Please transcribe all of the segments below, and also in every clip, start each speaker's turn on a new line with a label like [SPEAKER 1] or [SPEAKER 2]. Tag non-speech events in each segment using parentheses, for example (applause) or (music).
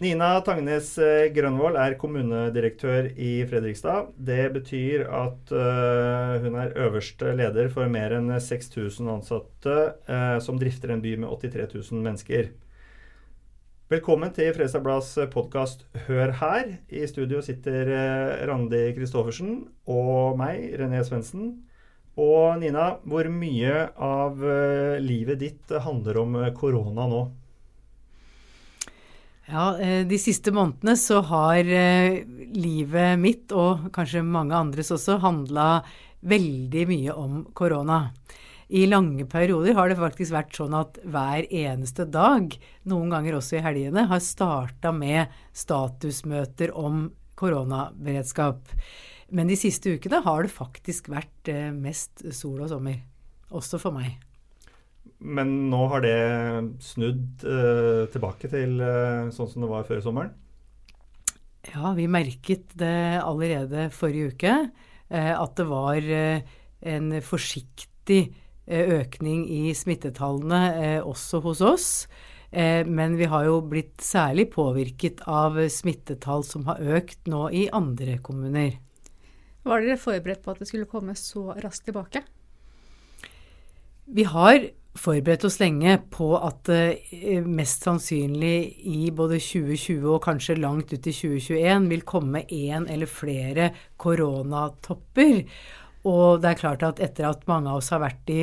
[SPEAKER 1] Nina Tangnes Grønvoll Grønvold er kommunedirektør i Fredrikstad. Det betyr at uh, hun er øverste leder for mer enn 6000 ansatte uh, som drifter en by med 83 000 mennesker. Velkommen til Fredrikstad Blads podkast Hør her. I studio sitter Randi Christoffersen og meg, René Svendsen. Og Nina, hvor mye av livet ditt handler om korona nå?
[SPEAKER 2] Ja, eh, De siste månedene så har eh, livet mitt, og kanskje mange andres også, handla veldig mye om korona. I lange perioder har det faktisk vært sånn at hver eneste dag, noen ganger også i helgene, har starta med statusmøter om koronaberedskap. Men de siste ukene har det faktisk vært eh, mest sol og sommer. Også for meg.
[SPEAKER 1] Men nå har det snudd uh, tilbake til uh, sånn som det var før sommeren?
[SPEAKER 2] Ja, vi merket det allerede forrige uke. Uh, at det var en forsiktig økning i smittetallene også hos oss. Men vi har jo blitt særlig påvirket av smittetall som har økt nå i andre kommuner.
[SPEAKER 3] Var dere forberedt på at det skulle komme så raskt tilbake?
[SPEAKER 2] Vi har forberedt oss lenge på at det mest sannsynlig i både 2020 og kanskje langt ut i 2021 vil komme én eller flere koronatopper. Og det er klart at etter at mange av oss har vært i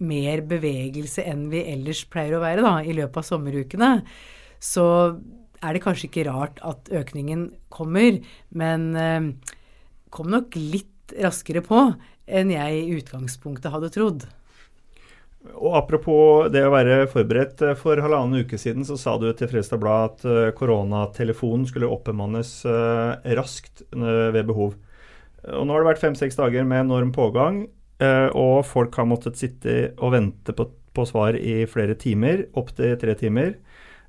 [SPEAKER 2] mer bevegelse enn vi ellers pleier å være da, i løpet av sommerukene, så er det kanskje ikke rart at økningen kommer. Men eh, kom nok litt raskere på enn jeg i utgangspunktet hadde trodd.
[SPEAKER 1] Og Apropos det å være forberedt. Eh, for halvannen uke siden så sa du til Fredrikstad Blad at uh, koronatelefonen skulle oppbemannes uh, raskt ved behov. Og Nå har det vært fem-seks dager med enorm pågang, og folk har måttet sitte og vente på, på svar i flere timer, opptil tre timer.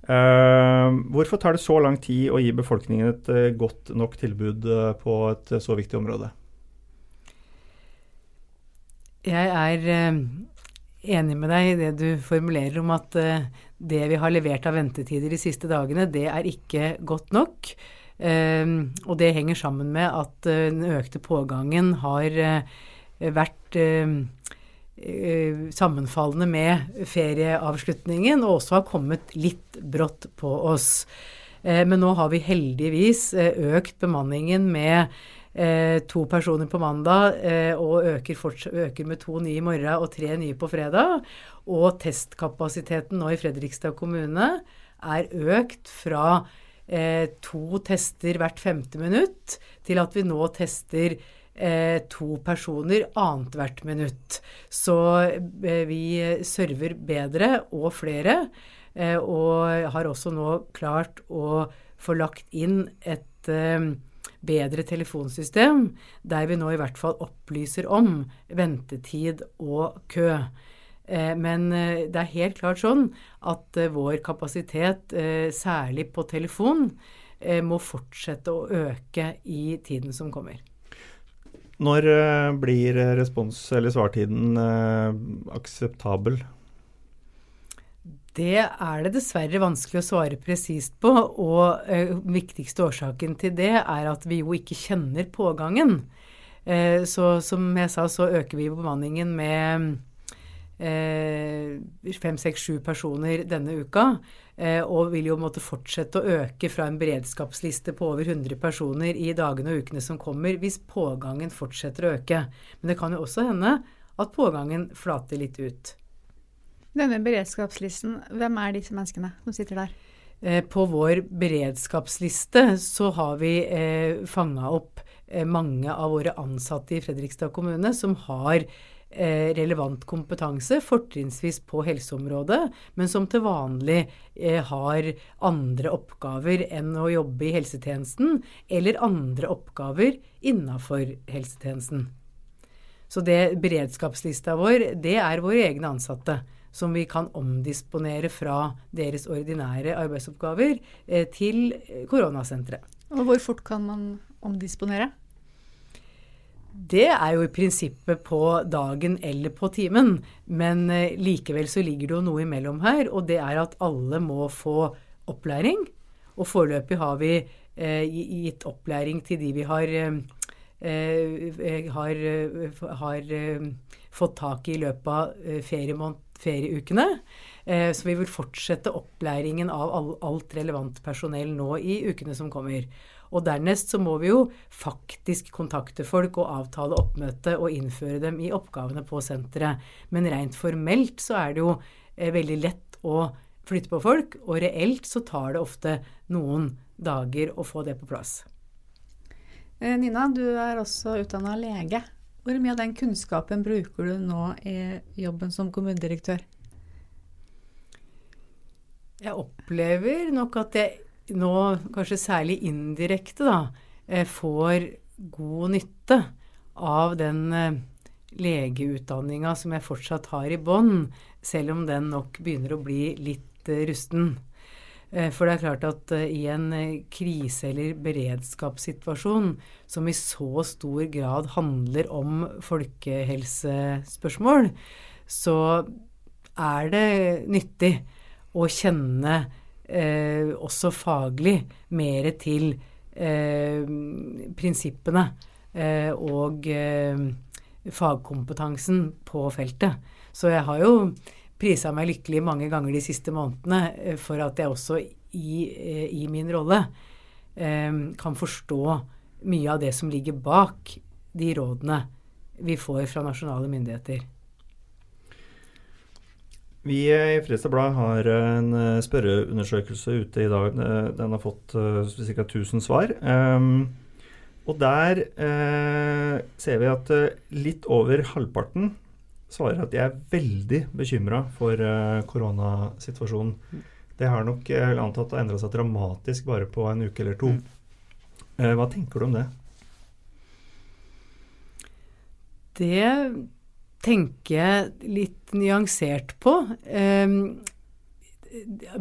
[SPEAKER 1] hvorfor tar det så lang tid å gi befolkningen et godt nok tilbud på et så viktig område?
[SPEAKER 2] Jeg er enig med deg i det du formulerer om at uh, det vi har levert av ventetider de siste dagene, det er ikke godt nok. Uh, og det henger sammen med at uh, den økte pågangen har vært sammenfallende med ferieavslutningen, og også har kommet litt brått på oss. men nå har vi heldigvis økt bemanningen med eh, to personer på mandag eh, og øker, øker, med to nye i morgen og tre nye på fredag. Og testkapasiteten nå i Fredrikstad kommune er økt fra eh, to tester hvert femte minutt til at vi nå tester eh, to personer annethvert minutt. Så eh, vi server bedre og flere. Eh, og har også nå klart å få lagt inn et bedre telefonsystem, der vi nå i hvert fall opplyser om ventetid og kø. Eh, men eh, det er helt klart sånn at eh, vår kapasitet, særlig på telefon, må fortsette å øke i tiden som kommer.
[SPEAKER 1] Når blir respons- eller svartiden akseptabel?
[SPEAKER 2] Det er det dessverre vanskelig å svare presist på. Og eh, viktigste årsaken til det er at vi jo ikke kjenner pågangen. Eh, så som jeg sa, så øker vi bemanningen med eh, fem, seks, sju personer denne uka. Eh, og vil jo måtte fortsette å øke fra en beredskapsliste på over 100 personer i dagene og ukene som kommer, hvis pågangen fortsetter å øke. Men det kan jo også hende at pågangen flater litt ut.
[SPEAKER 3] Denne beredskapslisten, hvem er disse menneskene som sitter der?
[SPEAKER 2] Eh, på vår beredskapsliste så har vi eh, fanga opp eh, mange av våre ansatte i Fredrikstad kommune som har eh, relevant kompetanse, fortrinnsvis på helseområdet, men som til vanlig eh, har andre oppgaver enn å jobbe i helsetjenesten, eller andre oppgaver innafor helsetjenesten. Så det beredskapslista vår, det er våre egne ansatte som vi kan omdisponere fra deres ordinære arbeidsoppgaver eh, til koronasenteret.
[SPEAKER 3] Og hvor fort kan man omdisponere?
[SPEAKER 2] Det er jo i prinsippet på dagen eller på timen, men eh, likevel så ligger det jo noe imellom her. Og det er at alle må få opplæring. Og foreløpig har vi eh, gitt opplæring til de vi har, eh, har, har fått tak i i løpet av ferieukene. Så vi vil fortsette opplæringen av alt relevant personell nå i ukene som kommer. Og dernest så må vi jo faktisk kontakte folk og avtale oppmøte og innføre dem i oppgavene på senteret. Men rent formelt så er det jo eh, veldig lett å flytte på folk, og reelt så tar det ofte noen dager å få det på plass.
[SPEAKER 3] Eh, Nina, du er også utdanna lege. Hvor mye av den kunnskapen bruker du nå i jobben som kommunedirektør?
[SPEAKER 2] Jeg opplever nok at jeg nå kanskje særlig indirekte da, eh, får god nytte av den eh, legeutdanninga som jeg fortsatt har i bånn, selv om den nok begynner å bli litt eh, rusten. For det er klart at i en krise- eller beredskapssituasjon som i så stor grad handler om folkehelsespørsmål, så er det nyttig å kjenne eh, også faglig mer til eh, prinsippene eh, og eh, fagkompetansen på feltet. Så jeg har jo prisa meg lykkelig mange ganger de siste månedene eh, for at jeg også i, eh, i min rolle kan forstå mye av det som ligger bak de rådene vi får fra nasjonale myndigheter.
[SPEAKER 1] Vi i Fredrikstad Blad har en eh, spørreundersøkelse ute i dag. Eh, den har fått ca. 1000 svar. Um, og der ser vi at litt over halvparten svarer at de er veldig bekymra for uh, koronasituasjonen. Det har nok antatt å endre seg dramatisk bare på en uke eller to. Mm. hva tenker du om det?
[SPEAKER 2] Det tenker jeg litt nyansert på. Eh,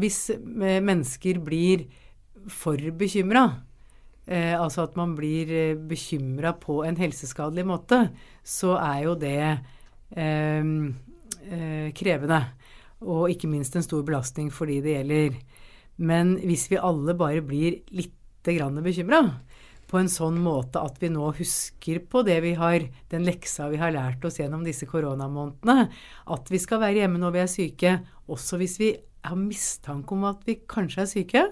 [SPEAKER 2] hvis mennesker blir for bekymra, eh, altså at man blir eh, bekymra på en helseskadelig måte, så er jo det eh, eh, krevende. Og ikke minst en stor belastning for de det gjelder. Men hvis vi alle bare blir lite grann bekymra, på en sånn måte at vi nå husker på det vi har, den leksa vi har lært oss gjennom disse koronamånedene. At vi skal være hjemme når vi er syke, også hvis vi har mistanke om at vi kanskje er syke.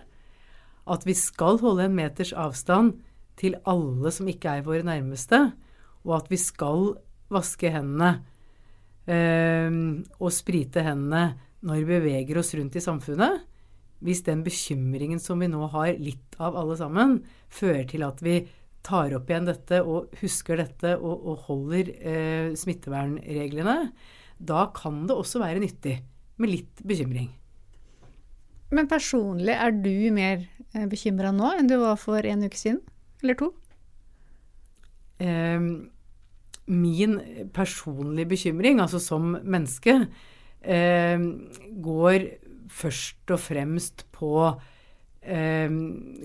[SPEAKER 2] At vi skal holde en meters avstand til alle som ikke er våre nærmeste. Og at vi skal vaske hendene øh, og sprite hendene når vi beveger oss rundt i samfunnet hvis den bekymringen som vi nå har litt av alle sammen, fører til at vi tar opp igjen dette og husker dette og, og holder eh, smittevernreglene, da kan det også være nyttig med litt bekymring.
[SPEAKER 3] Men personlig, er du mer eh, bekymra nå enn du var for en uke siden? Eller to?
[SPEAKER 2] Eh, min personlige bekymring, altså som menneske, eh, går først og fremst på eh,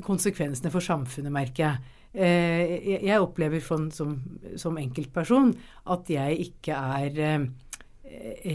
[SPEAKER 2] konsekvensene for samfunnet, merker jeg. Eh, jeg opplever som, som, som, enkeltperson at jeg ikke er eh,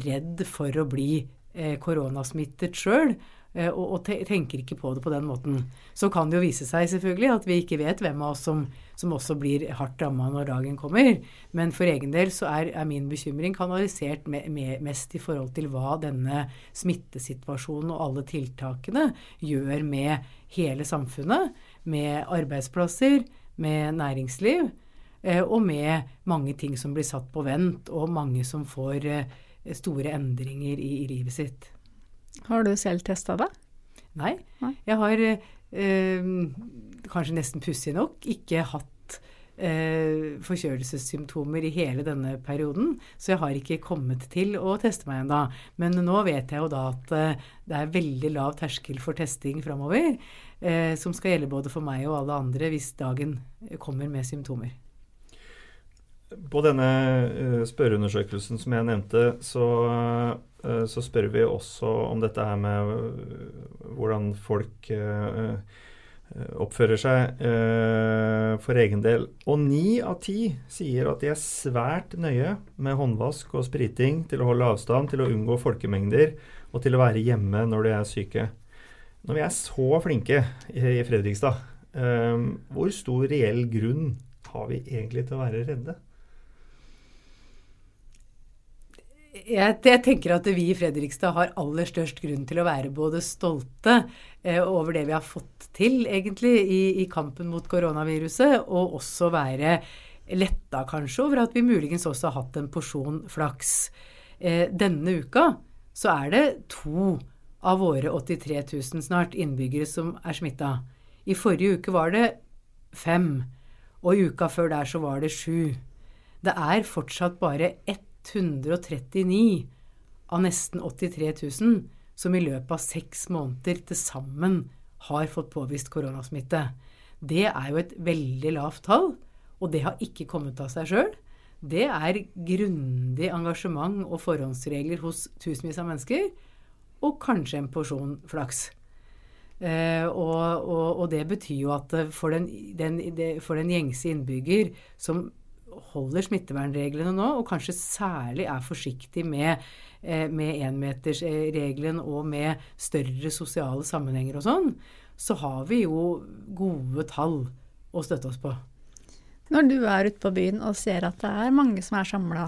[SPEAKER 2] redd for å bli eh, koronasmittet sjøl. Eh, og, og tenker ikke på det på den måten. Så kan det jo vise seg selvfølgelig at vi ikke vet hvem av oss som, som også blir hardt ramma når dagen kommer. Men for egen del så er, er min bekymring kanalisert me, me, mest i forhold til hva denne smittesituasjonen og alle tiltakene gjør med hele samfunnet. Med arbeidsplasser, med næringsliv. Eh, og med mange ting som blir satt på vent, og mange som får eh, store endringer i, i livet sitt.
[SPEAKER 3] Har du selv testa det?
[SPEAKER 2] Nei. Nei. Jeg har eh, kanskje nesten pussig nok ikke hatt eh, forkjølelsessymptomer i hele denne perioden. Så jeg har ikke kommet til å teste meg ennå. Men nå vet jeg jo da at eh, det er veldig lav terskel for testing framover. Eh, som skal gjelde både for meg og alle andre hvis dagen kommer med symptomer.
[SPEAKER 1] På denne uh, spørreundersøkelsen som jeg nevnte, så, uh, så, spør vi også om dette her med uh, hvordan folk oppfører seg for egen del. Og ni av ti sier at de er svært nøye med håndvask og spriting til å holde avstand, til å unngå folkemengder og til å være hjemme når de er syke. Når vi er så flinke i Fredrikstad, hvor stor reell grunn har vi egentlig til å være redde?
[SPEAKER 2] Jeg, jeg, tenker at vi i Fredrikstad har aller størst grunn til å være både stolte eh, over det vi har fått til, egentlig, i, i, kampen mot koronaviruset, og også være letta kanskje over at vi muligens også har hatt en porsjon flaks. Eh, denne uka så er det to av våre 83 000 snart innbyggere som er smitta. I forrige uke var det fem, og i uka før der så var det sju. Det er fortsatt bare ett 139 av nesten 83 000 som i løpet av seks måneder til sammen har fått påvist koronasmitte. Det er jo et veldig lavt tall, og det har ikke kommet av seg sjøl. Det er grundig engasjement og forhåndsregler hos tusenvis av mennesker, og kanskje en porsjon flaks. Eh, og, og, og, det betyr jo at for den, den, for den gjengse innbygger som holder smittevernreglene nå, og kanskje særlig er forsiktig med, eh, med énmetersregelen og med større sosiale sammenhenger og sånn, så har vi jo gode tall å støtte oss på.
[SPEAKER 3] Når du er ute på byen og ser at det er mange som er samla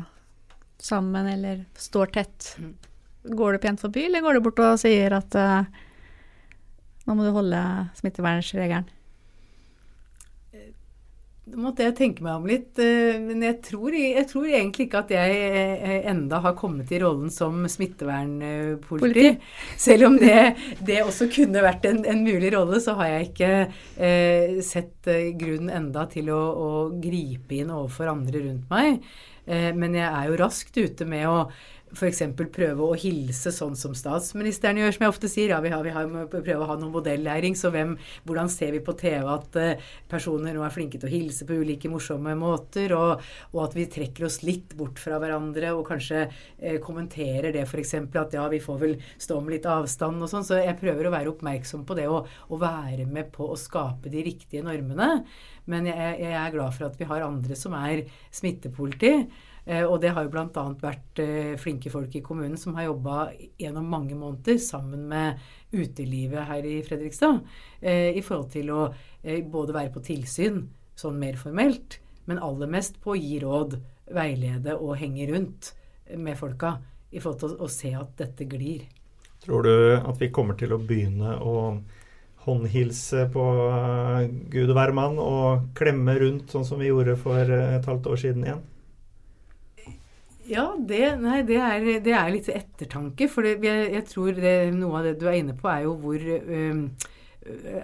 [SPEAKER 3] sammen eller står tett, mm. går du pent forbi, eller går du bort og sier at uh, nå må du holde smittevernregelen?
[SPEAKER 2] Nå måtte jeg tenke meg om litt. Eh, men jeg tror, jeg tror, egentlig ikke at jeg eh, enda har kommet i rollen som smittevernpoliti. Selv om det, det, også kunne vært en, en, mulig rolle, så har jeg ikke eh, sett grunnen grunn enda til å, å, gripe inn overfor andre rundt meg. Eh, men jeg er jo raskt ute med å f.eks. prøve å hilse sånn som statsministeren gjør, som jeg ofte sier. Ja, vi har, vi har prøve å ha noen modellæring. Så hvem, hvordan ser vi på TV at uh, personer nå er flinke til å hilse på ulike morsomme måter, og, og at vi trekker oss litt bort fra hverandre og kanskje eh, kommenterer det f.eks. at ja, vi får vel stå med litt avstand og sånn. Så jeg prøver å være oppmerksom på det og være med på å skape de riktige normene. Men jeg, jeg er glad for at vi har andre som er smittepoliti. Eh, og det har jo bl.a. vært eh, flinke folk i kommunen som har jobba gjennom mange måneder sammen med utelivet her i Fredrikstad eh, i forhold til å både være på tilsyn sånn mer formelt, men aller mest på å gi råd, veilede og henge rundt med folka i forhold til å, se at dette glir.
[SPEAKER 1] Tror du at vi kommer til å begynne å håndhilse på Gud og hvermann og klemme rundt, sånn som vi gjorde for et halvt år siden igjen?
[SPEAKER 2] Ja, det, nei, det, er, det er, litt ettertanke. For det, jeg, jeg, tror det, noe av det du er inne på, er jo, hvor, um,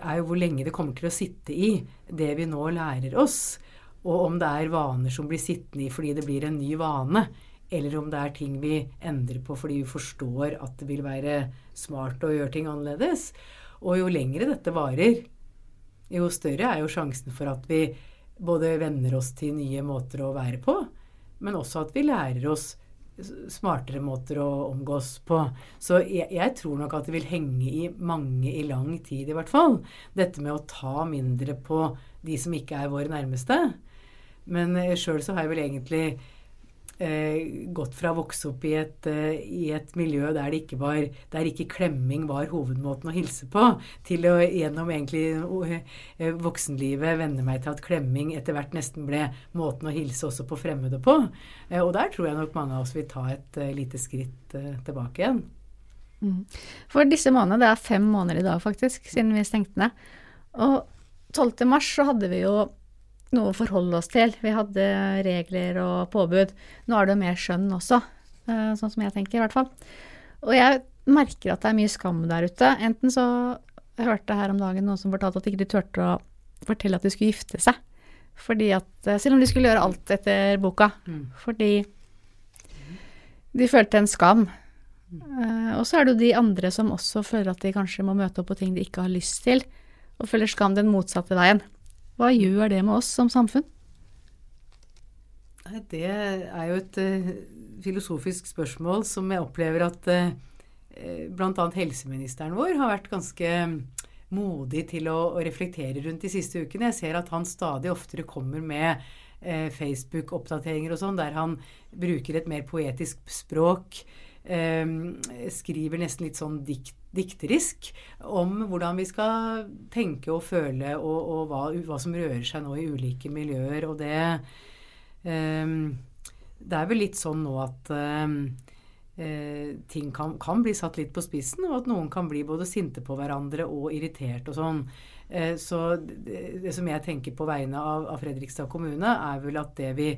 [SPEAKER 2] er jo hvor lenge det kommer til å sitte i det vi nå lærer oss. Og om det er vaner som blir sittende i fordi det blir en ny vane, eller om det er ting vi endrer på fordi vi forstår at det vil være smart å gjøre ting annerledes. Og jo lengre dette varer, jo større er jo sjansen for at vi både venner oss til nye måter å være på, men også at vi lærer oss smartere måter å omgås på. Så jeg, jeg, tror nok at det vil henge i mange i lang tid, i hvert fall. Dette med å ta mindre på de som ikke er våre nærmeste. Men eh, sjøl så har jeg vel egentlig eh, gått fra å vokse opp i et, eh, i et, miljø der ikke var der ikke klemming var hovedmåten å hilse på, til å gjennom egentlig eh, voksenlivet venne meg til at klemming etter hvert nesten ble måten å hilse også på fremmede på. Eh, og der tror jeg nok mange av oss vil ta et eh, lite skritt eh, tilbake igjen.
[SPEAKER 3] Mm. For disse månedene, det er fem måneder i dag faktisk, siden vi stengte ned. Og 12. mars så hadde vi jo noe å forholde oss til. Vi hadde regler og påbud. Nå er det jo mer skjønn også, eh, sånn som jeg tenker i hvert fall. Og jeg merker at det er mye skam der ute. Enten så jeg hørte her om dagen noen som fortalte at de ikke turte å fortelle at de skulle gifte seg. Fordi at, eh, Selv om de skulle gjøre alt etter boka. Mm. Fordi de følte en skam. Uh, og så er det jo de andre som også føler at de kanskje må møte opp på ting de ikke har lyst til, og føler skam den motsatte veien. Hva gjør det med oss som samfunn?
[SPEAKER 2] Det er jo et uh, filosofisk spørsmål som jeg opplever at uh, eh, bl.a. helseministeren vår har vært ganske modig til å, å, reflektere rundt de siste ukene. Jeg ser at han stadig oftere kommer med uh, Facebook-oppdateringer og sånn, der han bruker et mer poetisk språk. skriver nesten litt sånn dikt dikterisk om hvordan vi skal tenke og føle, og, og hva, hva, som rører seg nå i ulike miljøer. Og det um, Det er vel litt sånn nå at um, Eh, ting kan, kan, bli satt litt på spissen, og at noen kan bli både sinte på hverandre og irritert og sånn. Eh, så det, det, som jeg tenker på vegne av, av Fredrikstad kommune, er vel at det vi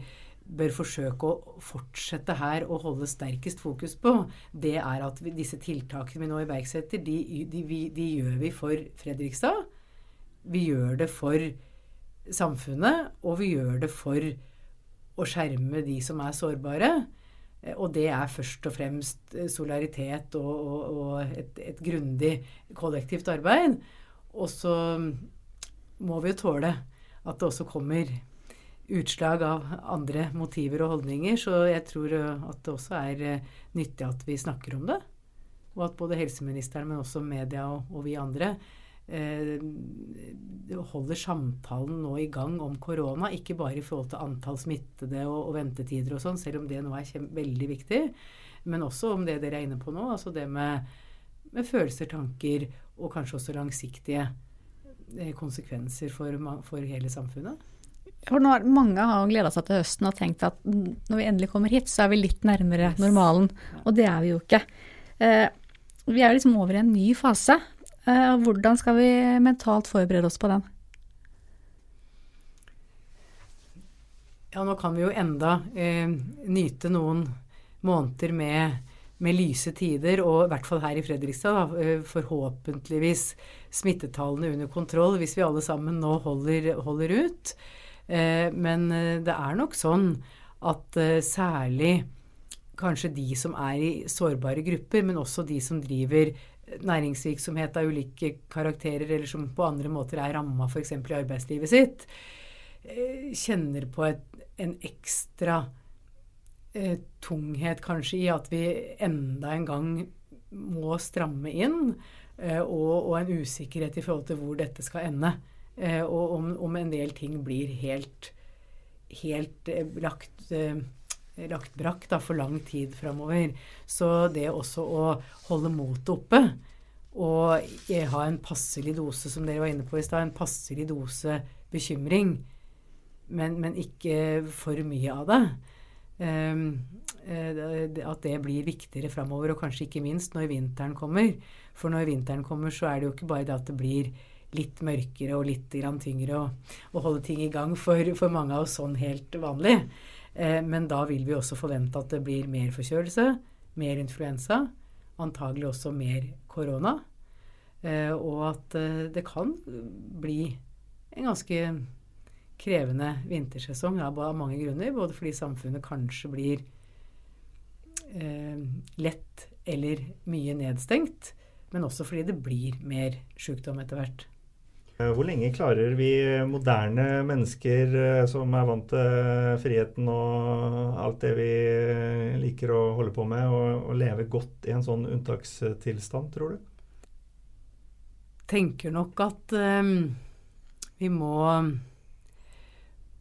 [SPEAKER 2] bør forsøke å fortsette her og holde sterkest fokus på, det er at vi, disse tiltakene vi nå iverksetter, de, de, de, gjør vi for Fredrikstad. Vi gjør det for samfunnet, og vi gjør det for å skjerme de som er sårbare. Og det er først og fremst solidaritet og, og, og et, et grundig kollektivt arbeid. Og så må vi jo tåle at det også kommer utslag av andre motiver og holdninger. Så jeg tror eh, at det også er eh, nyttig at vi snakker om det. Og at både helseministeren, men også media og, og vi andre eh, holder samtalen nå i gang om korona. Ikke bare i forhold til antall smittede og, og ventetider og sånn, selv om det nå er veldig viktig. Men også om det dere er inne på nå, altså det med, med følelser, tanker og kanskje også langsiktige eh, konsekvenser for, for hele samfunnet.
[SPEAKER 3] For nå, mange har gleda seg til høsten og tenkt at når vi endelig kommer hit, så er vi litt nærmere normalen. Og det er vi jo ikke. Eh, vi er liksom over i en ny fase. Eh, hvordan skal vi mentalt forberede oss på den?
[SPEAKER 2] Ja, nå kan vi jo enda eh, nyte noen måneder med, med, lyse tider, og i hvert fall her i Fredrikstad, eh, forhåpentligvis smittetallene under kontroll, hvis vi alle sammen nå holder, holder ut. Eh, men eh, det er nok sånn at eh, særlig kanskje de som er i sårbare grupper, men også de som driver næringsvirksomhet av ulike karakterer, eller som på andre måter er ramma f.eks. i arbeidslivet sitt, kjenner på et, en ekstra tunghet kanskje i at vi enda en gang må stramme inn, og, og, en usikkerhet i forhold til hvor dette skal ende. Eh, og om, om, en del ting blir helt, helt eh, lagt, eh, lagt brakk da, for lang tid framover. Så det også å holde motet oppe og ha en passelig dose, som dere var inne på i stad, en passelig dose bekymring, men, men, ikke for mye av det. Um, at det blir viktigere framover, og kanskje ikke minst når vinteren kommer. For når vinteren kommer, så er det jo ikke bare det at det blir litt mørkere og litt grann tyngre å holde ting i gang for, for, mange av oss sånn helt vanlig. Eh, men da vil vi også forvente at det blir mer forkjølelse, mer influensa, antagelig også mer korona. Eh, og at eh, det kan bli en ganske krevende vintersesong av mange grunner. Både fordi samfunnet kanskje blir eh, lett eller mye nedstengt, men også fordi det blir mer sykdom etter hvert.
[SPEAKER 1] Eh, hvor lenge klarer vi moderne mennesker eh, som er vant til friheten og alt det vi liker å holde på med, å leve godt i en sånn unntakstilstand, tror du?
[SPEAKER 2] Tenker nok at um, vi må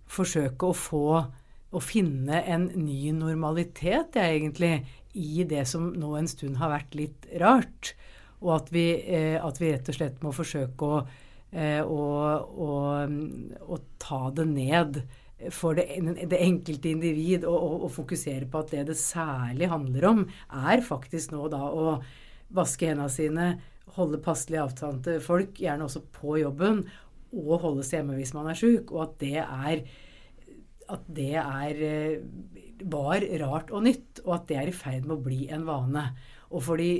[SPEAKER 2] forsøke å få å finne en ny normalitet, jeg, egentlig, i det som nå en stund har vært litt rart. Og at vi, eh, at vi rett og slett må forsøke å Eh, og, og, og, ta det ned for det, det enkelte individ og, og, og, fokusere på at det det særlig handler om, er faktisk nå da å vaske hendene sine, holde passelig avstand til folk, gjerne også på jobben, og holde seg hjemme hvis man er sjuk. Og at det er at det er, eh, var rart og nytt, og at det er i ferd med å bli en vane. Og fordi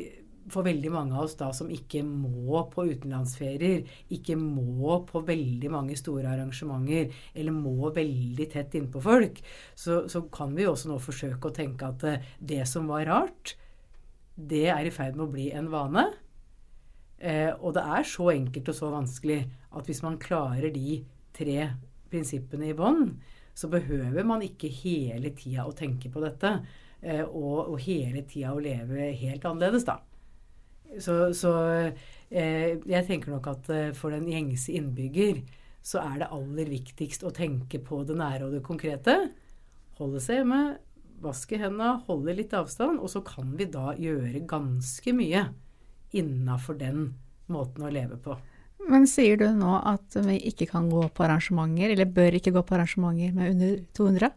[SPEAKER 2] for veldig mange av oss da som ikke må på utenlandsferier, ikke må på veldig mange store arrangementer, eller må veldig tett innpå folk, så, så, kan vi også nå forsøke å tenke at eh, det som var rart, det er i ferd med å bli en vane. Eh, og det er så enkelt og så vanskelig at hvis man klarer de tre prinsippene i bånn, så behøver man ikke hele tida å tenke på dette. Eh, og, og hele tida å leve helt annerledes, da. Så, så eh, jeg tenker nok at eh, for den gjengse innbygger så er det aller viktigst å tenke på det nære og det konkrete. Holde seg hjemme, vaske hendene, holde litt avstand. Og så kan vi da gjøre ganske mye innafor den måten å leve på.
[SPEAKER 3] Men sier du nå at vi ikke kan gå på arrangementer, eller bør ikke gå på arrangementer med under 200?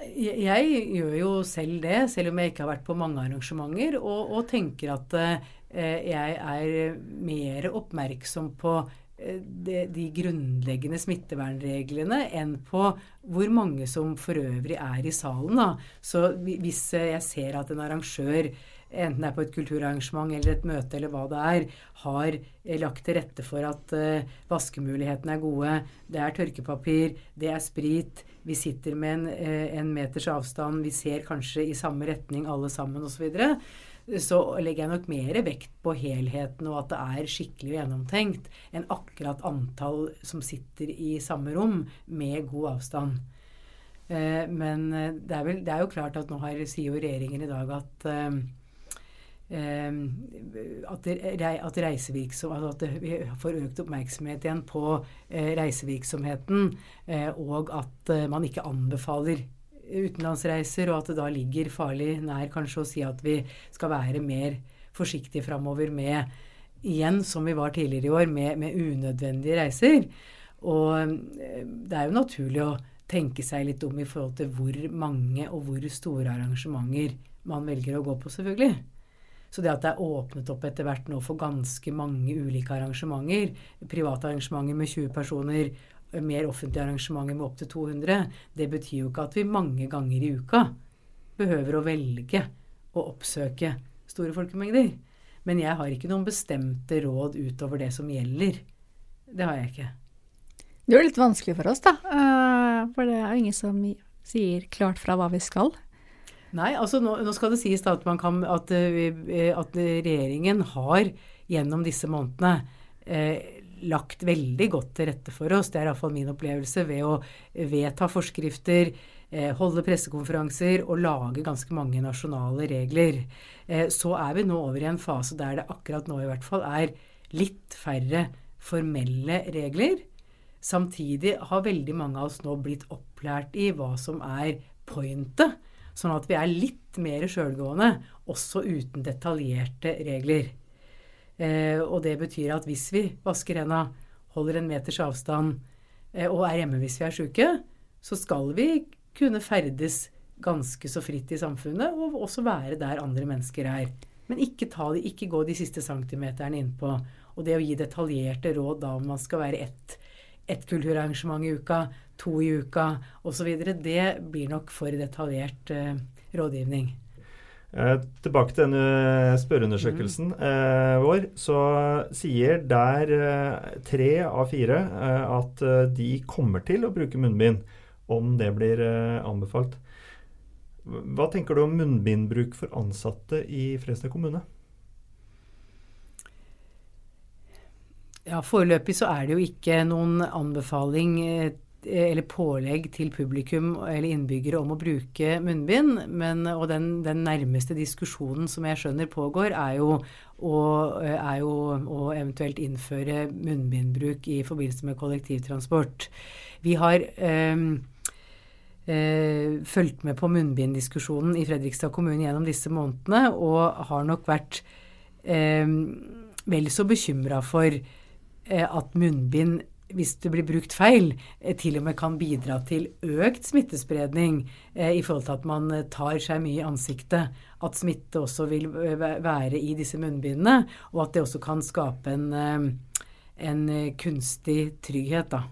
[SPEAKER 2] Jeg gjør jo selv det, selv om jeg ikke har vært på mange arrangementer, og, og tenker at eh, jeg er mer oppmerksom på eh, de, de, grunnleggende smittevernreglene enn på hvor mange som for øvrig er i salen. Da. Så hvis jeg ser at en arrangør enten det er på et kulturarrangement eller et møte eller hva det er, har lagt til rette for at uh, vaskemulighetene er gode. Det er tørkepapir, det er sprit. Vi sitter med en, uh, en meters avstand, vi ser kanskje i samme retning alle sammen osv. Så, videre, så legger jeg nok mer vekt på helheten og at det er skikkelig gjennomtenkt, enn akkurat antall som sitter i samme rom med god avstand. Men det er, vel, det er, jo klart at nå har, sier jo regjeringen i dag at at, at, altså at vi får økt oppmerksomhet igjen på eh, reisevirksomheten, eh, og at eh, man ikke anbefaler utenlandsreiser, og at det da ligger farlig nær kanskje å si at vi skal være mer forsiktige framover med igjen, som vi var tidligere i år, med, med unødvendige reiser. Og det er jo naturlig å tenke seg litt om i forhold til hvor mange og hvor store arrangementer man velger å gå på, selvfølgelig. Så det at det er åpnet opp etter hvert nå for ganske mange ulike arrangementer, private arrangementer med 20 personer, mer offentlige arrangementer med opptil 200, det betyr jo ikke at vi mange ganger i uka behøver å velge å oppsøke store folkemengder. Men jeg har ikke noen bestemte råd utover det som gjelder. Det har jeg ikke.
[SPEAKER 3] Det er litt vanskelig for oss, da. Eh, for det er ingen som sier klart fra hva vi skal.
[SPEAKER 2] Nei, altså nå, nå skal det sies at, kan, at, eh, at, regjeringen har gjennom disse månedene eh, lagt veldig godt til rette for oss. Det er iallfall min opplevelse ved å vedta forskrifter, eh, holde pressekonferanser og lage ganske mange nasjonale regler. Eh, så er vi nå over i en fase der det akkurat nå i hvert fall er litt færre formelle regler. Samtidig har veldig mange av oss nå blitt opplært i hva som er pointet Sånn at vi er litt mer sjølgående, også uten detaljerte regler. Eh, og det betyr at hvis vi vasker henda, holder en meters avstand eh, og er hjemme hvis vi er sjuke, så skal vi kunne ferdes ganske så fritt i samfunnet og også være der andre mennesker er. Men ikke, de, ikke gå de siste centimeterne innpå. Og det å gi detaljerte råd da om man skal være ett et kulturarrangement i uka, to i uka osv. Det blir nok for detaljert eh, rådgivning.
[SPEAKER 1] Eh, tilbake til denne spørreundersøkelsen mm. eh, vår. Så sier der eh, tre av fire eh, at eh, de kommer til å bruke munnbind om det blir anbefalt. Hva tenker du om munnbindbruk for ansatte i Fredrikstad kommune?
[SPEAKER 2] Ja, Foreløpig så er det jo ikke noen anbefaling eller pålegg til publikum eller innbyggere om å bruke munnbind. Men, og den, den, nærmeste diskusjonen som jeg skjønner pågår, er jo, å, er jo å eventuelt innføre munnbindbruk i forbindelse med kollektivtransport. Vi har øh, øh, fulgt med på munnbinddiskusjonen i Fredrikstad kommune gjennom disse månedene, og har nok vært øh, vel så bekymra for Eh, at munnbind hvis det blir brukt feil, eh, til og med kan bidra til økt smittespredning eh, i forhold til at man tar seg mye i ansiktet. At smitte også vil være i disse munnbindene, og at det også kan skape en, en kunstig trygghet. Da.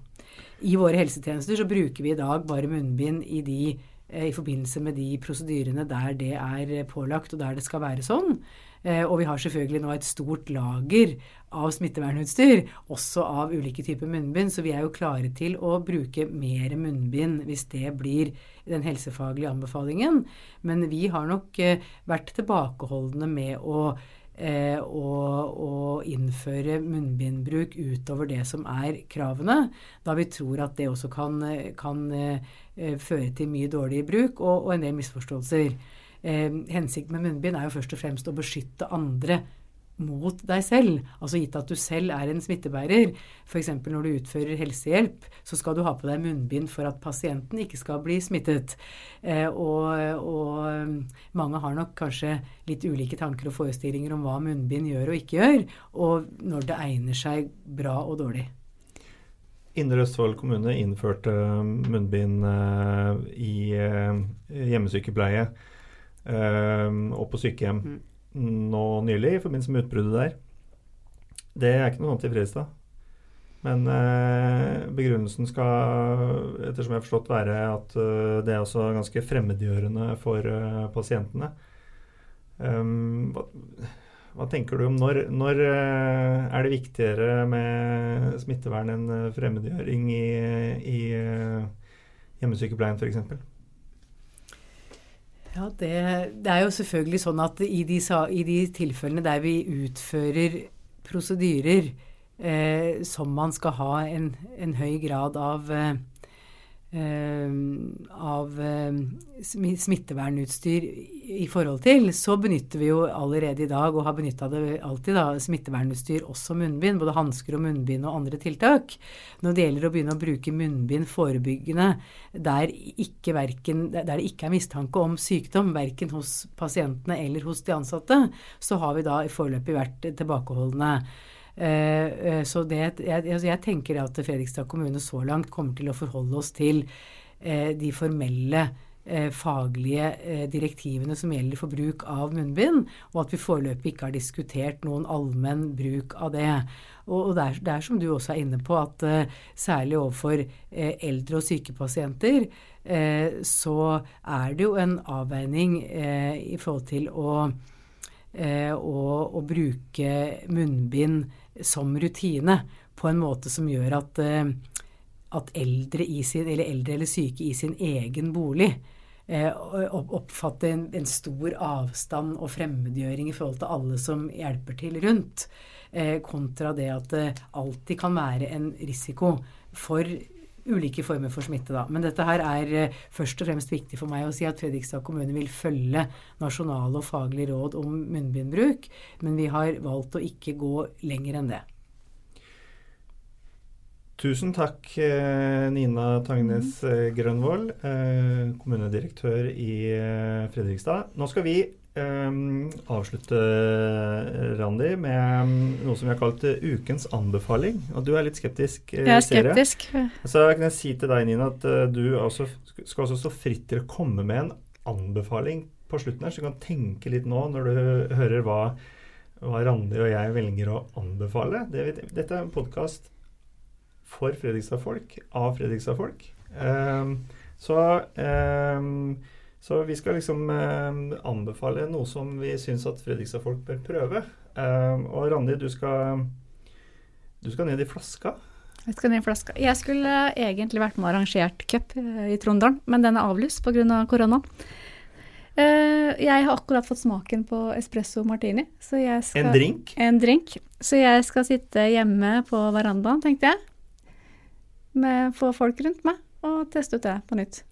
[SPEAKER 2] I våre helsetjenester så bruker vi i dag bare munnbind i, de, i forbindelse med de prosedyrene der det er pålagt, og der det skal være sånn. Eh, og vi har selvfølgelig nå et stort lager av smittevernutstyr, også av ulike typer munnbind, så vi er jo klare til å bruke mer munnbind hvis det blir den helsefaglige anbefalingen. Men vi har nok eh, vært tilbakeholdne med å Eh, å, innføre munnbindbruk utover det som er kravene, da vi tror at det også kan, kan føre til mye dårlig bruk og, og en del misforståelser eh, hensikten med munnbind er jo først og fremst å beskytte andre mot deg selv. Altså gitt at du selv er en smittebærer. F.eks. når du utfører helsehjelp, så skal du ha på deg munnbind for at pasienten ikke skal bli smittet. Eh, og, og, mm, mange har nok kanskje litt ulike tanker og forestillinger om hva munnbind gjør og ikke gjør, og når det egner seg bra og dårlig.
[SPEAKER 1] Indre Østfold kommune innførte munnbind uh, i uh, hjemmesykepleie og på sykehjem. Mm nå nylig i forbindelse med utbruddet der. Det er ikke noe annet i Fredrikstad. Men eh, begrunnelsen skal, ettersom jeg har forstått, være at uh, det er også ganske fremmedgjørende for uh, pasientene. Um, hva, hva, tenker du om når, når uh, er det viktigere med smittevern enn fremmedgjøring i, i hjemmesykepleien f.eks.?
[SPEAKER 2] Ja, det, det, er jo selvfølgelig sånn at i de, i de tilfellene der vi utfører prosedyrer eh, som man skal ha en, en høy grad av eh, av eh, smittevernutstyr i forhold til, så benytter vi jo allerede i dag, og har benytta det alltid, da, smittevernutstyr, også munnbind. Både hansker og munnbind og andre tiltak. Når det gjelder å begynne å bruke munnbind forebyggende der, ikke verken, der det ikke er mistanke om sykdom, verken hos pasientene eller hos de ansatte, så har vi da i foreløpig vært tilbakeholdne. Eh, eh, så det, jeg, altså jeg tenker at Fredrikstad kommune så langt kommer til å forholde oss til eh, de formelle faglige direktivene som gjelder for bruk av munnbind, og at vi foreløpig ikke har diskutert noen allmenn bruk av det. Og, det, er, det er som du også er inne på, at særlig overfor eldre og syke pasienter, så er det jo en avveining i forhold til å, å, å bruke munnbind som rutine på en måte som gjør at, eh, at eldre, sin, eller eldre, eller syke i sin egen bolig eh, oppfatter en, en, stor avstand og fremmedgjøring i forhold til alle som hjelper til rundt, eh, kontra det at det alltid kan være en risiko for ulike former for smitte. Da. Men dette her er først og fremst viktig for meg å si at Fredrikstad kommune vil følge nasjonale og faglige råd om munnbindbruk, men vi har valgt å ikke gå lenger enn det.
[SPEAKER 1] Tusen takk, eh, Nina Tangnes eh, Grønvold, eh, kommunedirektør i Fredrikstad. Nå skal vi um, avslutte, Randi, med um, noe som vi har kalt uh, ukens anbefaling. Og du er litt skeptisk?
[SPEAKER 3] Uh, jeg er skeptisk.
[SPEAKER 1] Så kan jeg si til deg, Nina, at uh, du også, skal også stå fritt til å komme med en anbefaling på slutten her, så du kan tenke litt nå når du hører hva, hva Randi og jeg velger å anbefale. Det, dette er en podkast for Fredrikstad-folk, av Fredrikstad-folk. Um, så um, så vi skal liksom eh, anbefale noe som vi syns at Fredrikstad-folk bør prøve. Eh, og Randi, du skal, du skal ned i flaska.
[SPEAKER 3] Jeg skal ned i flaska. Jeg skulle egentlig vært med og arrangert cup eh, i Trondheim, men den er avlyst pga. Av korona. Jeg har akkurat fått smaken på espresso martini. Skal,
[SPEAKER 1] en drink?
[SPEAKER 3] En drink. Så jeg skal sitte hjemme på verandaen, tenkte jeg. Med få folk rundt meg, og teste ut det på nytt.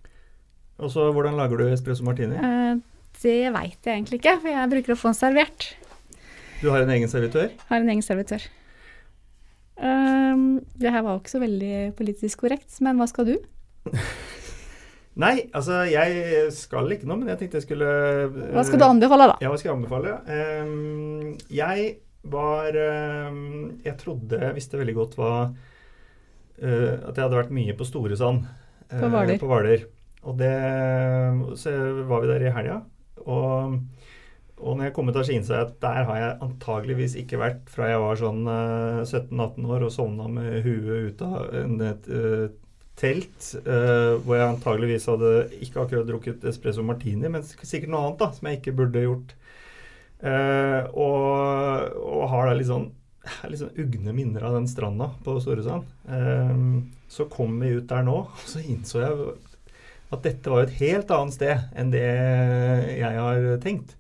[SPEAKER 1] Og så, Hvordan lager du espresso martini? Uh,
[SPEAKER 3] det veit jeg egentlig ikke, for jeg bruker å få den servert.
[SPEAKER 1] Du har en egen servitør?
[SPEAKER 3] Har en egen servitør. Um, det her var jo ikke så veldig politisk korrekt, men hva skal du? (laughs)
[SPEAKER 1] Nei, altså jeg skal ikke noe, men jeg tenkte jeg skulle
[SPEAKER 3] uh, Hva skal du anbefale, da?
[SPEAKER 1] Ja, hva skal jeg anbefale? Um, jeg var um, Jeg trodde jeg visste veldig godt hva uh, At jeg hadde vært mye på Storesand. Uh,
[SPEAKER 3] på Hvaler.
[SPEAKER 1] Og det, så var vi der i helga. Og, og når jeg kom ut av Skien, så jeg at der har jeg antageligvis ikke vært fra jeg var sånn 17-18 eh, år og sovna med huet ut av et uh, telt, hvor jeg antageligvis hadde ikke akkurat drukket espresso martini, men sikkert noe annet da, som jeg ikke burde gjort. Uh, og, og, har da litt sånn, litt sånn ugne minner av den stranda på Storesand. så kom vi ut der nå, og så innså jeg at dette var et helt annet sted enn det jeg har tenkt.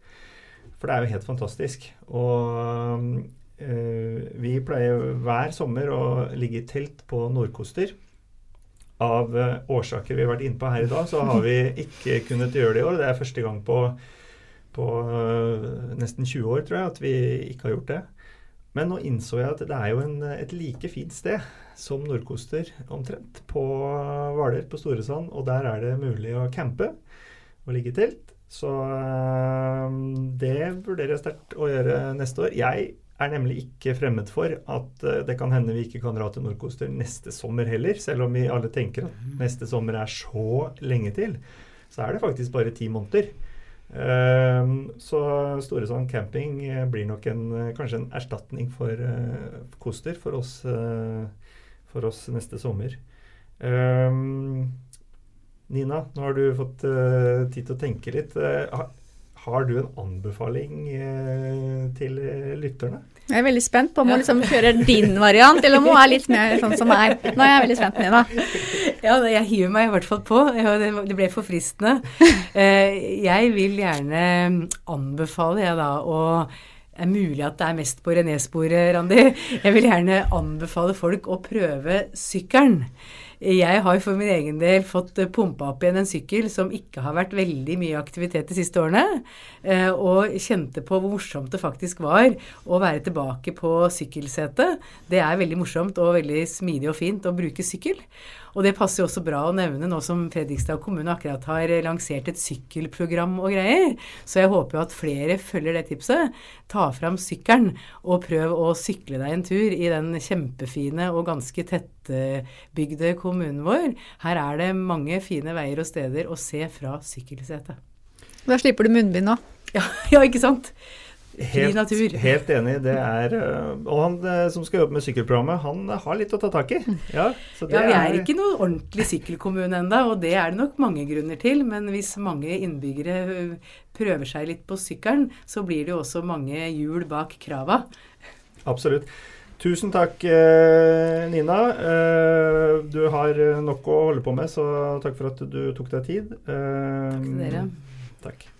[SPEAKER 1] For det er jo helt fantastisk. Og øh, vi pleier hver sommer å ligge i telt på Nordkoster. Av øh, årsaker vi har vært inne på her i dag, så har vi (laughs) ikke kunnet gjøre det i år. Det er første gang på, på øh, nesten 20 år, tror jeg, at vi ikke har gjort det. Men nå innså jeg at det er jo en, et like fint sted som Nordkoster omtrent, på Hvaler på Storesand. Og der er det mulig å campe og ligge i telt. Så øh, det vurderer jeg sterkt å gjøre neste år. Jeg er nemlig ikke fremmed for at øh, det kan hende vi ikke kan dra til Nordkoster neste sommer heller. Selv om vi alle tenker at neste sommer er så lenge til, så er det faktisk bare ti måneder. Uh, så Storesand camping uh, blir nok en, uh, kanskje en erstatning for uh, Koster for oss, for oss neste sommer. Ehm, Nina, nå har du fått tid til å tenke litt. Har du en anbefaling til lytterne?
[SPEAKER 3] Jeg er veldig spent på om hun liksom kjører din variant, eller om hun er litt mer sånn som meg. Nå er jeg veldig spent, Nina.
[SPEAKER 2] Ja, jeg hiver meg i hvert fall på. Det ble for fristende. Jeg vil gjerne anbefale, jeg da, og det er mulig at det er mest på René-sporet, Randi. Jeg vil gjerne anbefale folk å prøve sykkelen. Jeg har for min egen del fått pumpa opp igjen en sykkel som ikke har vært veldig mye aktivitet de siste årene, og kjente på hvor morsomt det faktisk var å være tilbake på sykkelsetet. Det er veldig morsomt og veldig smidig og fint å bruke sykkel. Og det passer jo også bra å nevne nå som Fredrikstad kommune akkurat har lansert et sykkelprogram og greier. Så jeg håper jo at flere følger det tipset. Ta fram sykkelen og prøv å sykle deg en tur i den kjempefine og ganske tettbygde kommunen vår. Her er det mange fine veier og steder å se fra sykkelsetet.
[SPEAKER 3] Da slipper du munnbind nå.
[SPEAKER 2] Ja, (laughs) ja, ikke sant?
[SPEAKER 1] Helt, helt, enig. Det er øh, Og han øh, som skal jobbe med sykkelprogrammet, han har litt å ta tak i. Ja,
[SPEAKER 2] ja vi er ikke noe ordentlig sykkelkommune ennå, og det er det nok mange grunner til. Men hvis mange innbyggere øh, prøver seg litt på sykkelen, så blir det jo også mange hjul bak krava.
[SPEAKER 1] Absolutt. Tusen takk, Nina. Du har nok å holde på med, så takk for at du tok deg tid.
[SPEAKER 2] Takk til dere.
[SPEAKER 1] Takk.